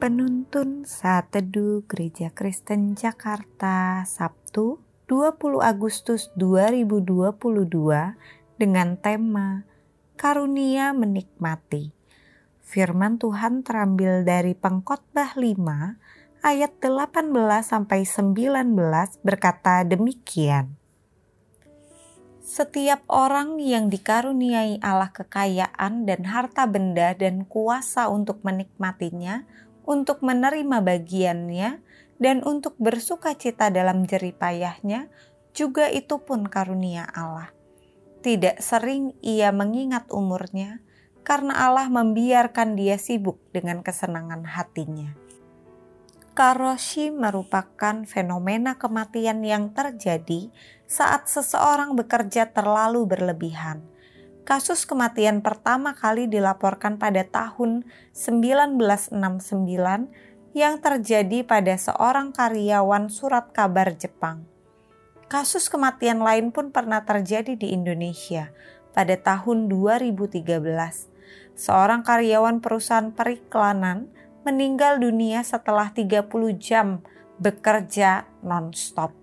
Penuntun Saat Teduh Gereja Kristen Jakarta Sabtu 20 Agustus 2022 dengan tema Karunia Menikmati. Firman Tuhan terambil dari Pengkhotbah 5 ayat 18 sampai 19 berkata demikian. Setiap orang yang dikaruniai Allah kekayaan dan harta benda dan kuasa untuk menikmatinya untuk menerima bagiannya, dan untuk bersuka cita dalam jeripayahnya, juga itu pun karunia Allah. Tidak sering ia mengingat umurnya, karena Allah membiarkan dia sibuk dengan kesenangan hatinya. Karoshi merupakan fenomena kematian yang terjadi saat seseorang bekerja terlalu berlebihan Kasus kematian pertama kali dilaporkan pada tahun 1969 yang terjadi pada seorang karyawan surat kabar Jepang. Kasus kematian lain pun pernah terjadi di Indonesia pada tahun 2013. Seorang karyawan perusahaan periklanan meninggal dunia setelah 30 jam bekerja non-stop.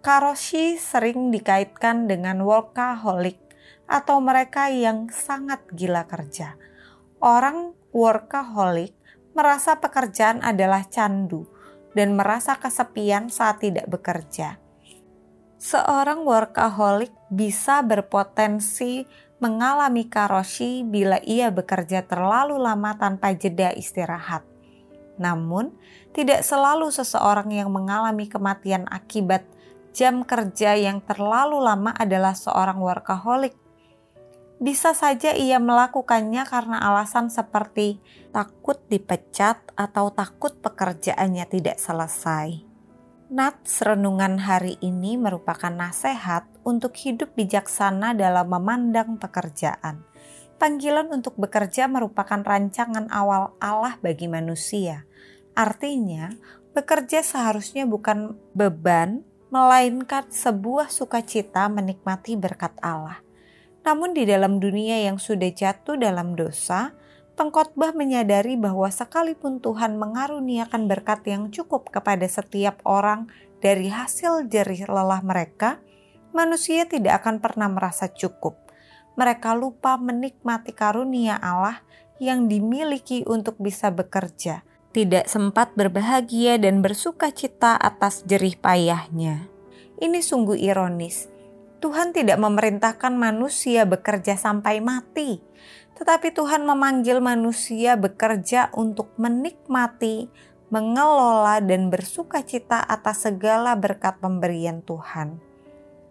Karoshi sering dikaitkan dengan workaholic atau mereka yang sangat gila kerja. Orang workaholic merasa pekerjaan adalah candu dan merasa kesepian saat tidak bekerja. Seorang workaholic bisa berpotensi mengalami karoshi bila ia bekerja terlalu lama tanpa jeda istirahat. Namun, tidak selalu seseorang yang mengalami kematian akibat jam kerja yang terlalu lama adalah seorang workaholic bisa saja ia melakukannya karena alasan seperti takut dipecat atau takut pekerjaannya tidak selesai. Nats renungan hari ini merupakan nasihat untuk hidup bijaksana dalam memandang pekerjaan. Panggilan untuk bekerja merupakan rancangan awal Allah bagi manusia. Artinya, bekerja seharusnya bukan beban, melainkan sebuah sukacita menikmati berkat Allah. Namun di dalam dunia yang sudah jatuh dalam dosa, pengkhotbah menyadari bahwa sekalipun Tuhan mengaruniakan berkat yang cukup kepada setiap orang dari hasil jerih lelah mereka, manusia tidak akan pernah merasa cukup. Mereka lupa menikmati karunia Allah yang dimiliki untuk bisa bekerja, tidak sempat berbahagia dan bersuka cita atas jerih payahnya. Ini sungguh ironis Tuhan tidak memerintahkan manusia bekerja sampai mati, tetapi Tuhan memanggil manusia bekerja untuk menikmati, mengelola, dan bersuka cita atas segala berkat pemberian Tuhan.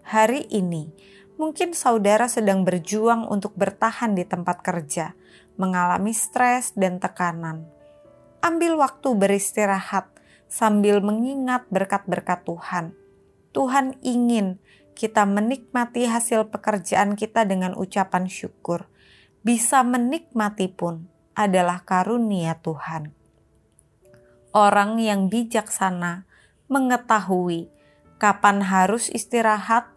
Hari ini, mungkin saudara sedang berjuang untuk bertahan di tempat kerja, mengalami stres dan tekanan. Ambil waktu beristirahat sambil mengingat berkat-berkat Tuhan. Tuhan ingin kita menikmati hasil pekerjaan kita dengan ucapan syukur, bisa menikmati pun adalah karunia Tuhan. Orang yang bijaksana mengetahui kapan harus istirahat,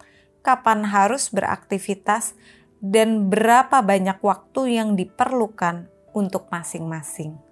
kapan harus beraktivitas, dan berapa banyak waktu yang diperlukan untuk masing-masing.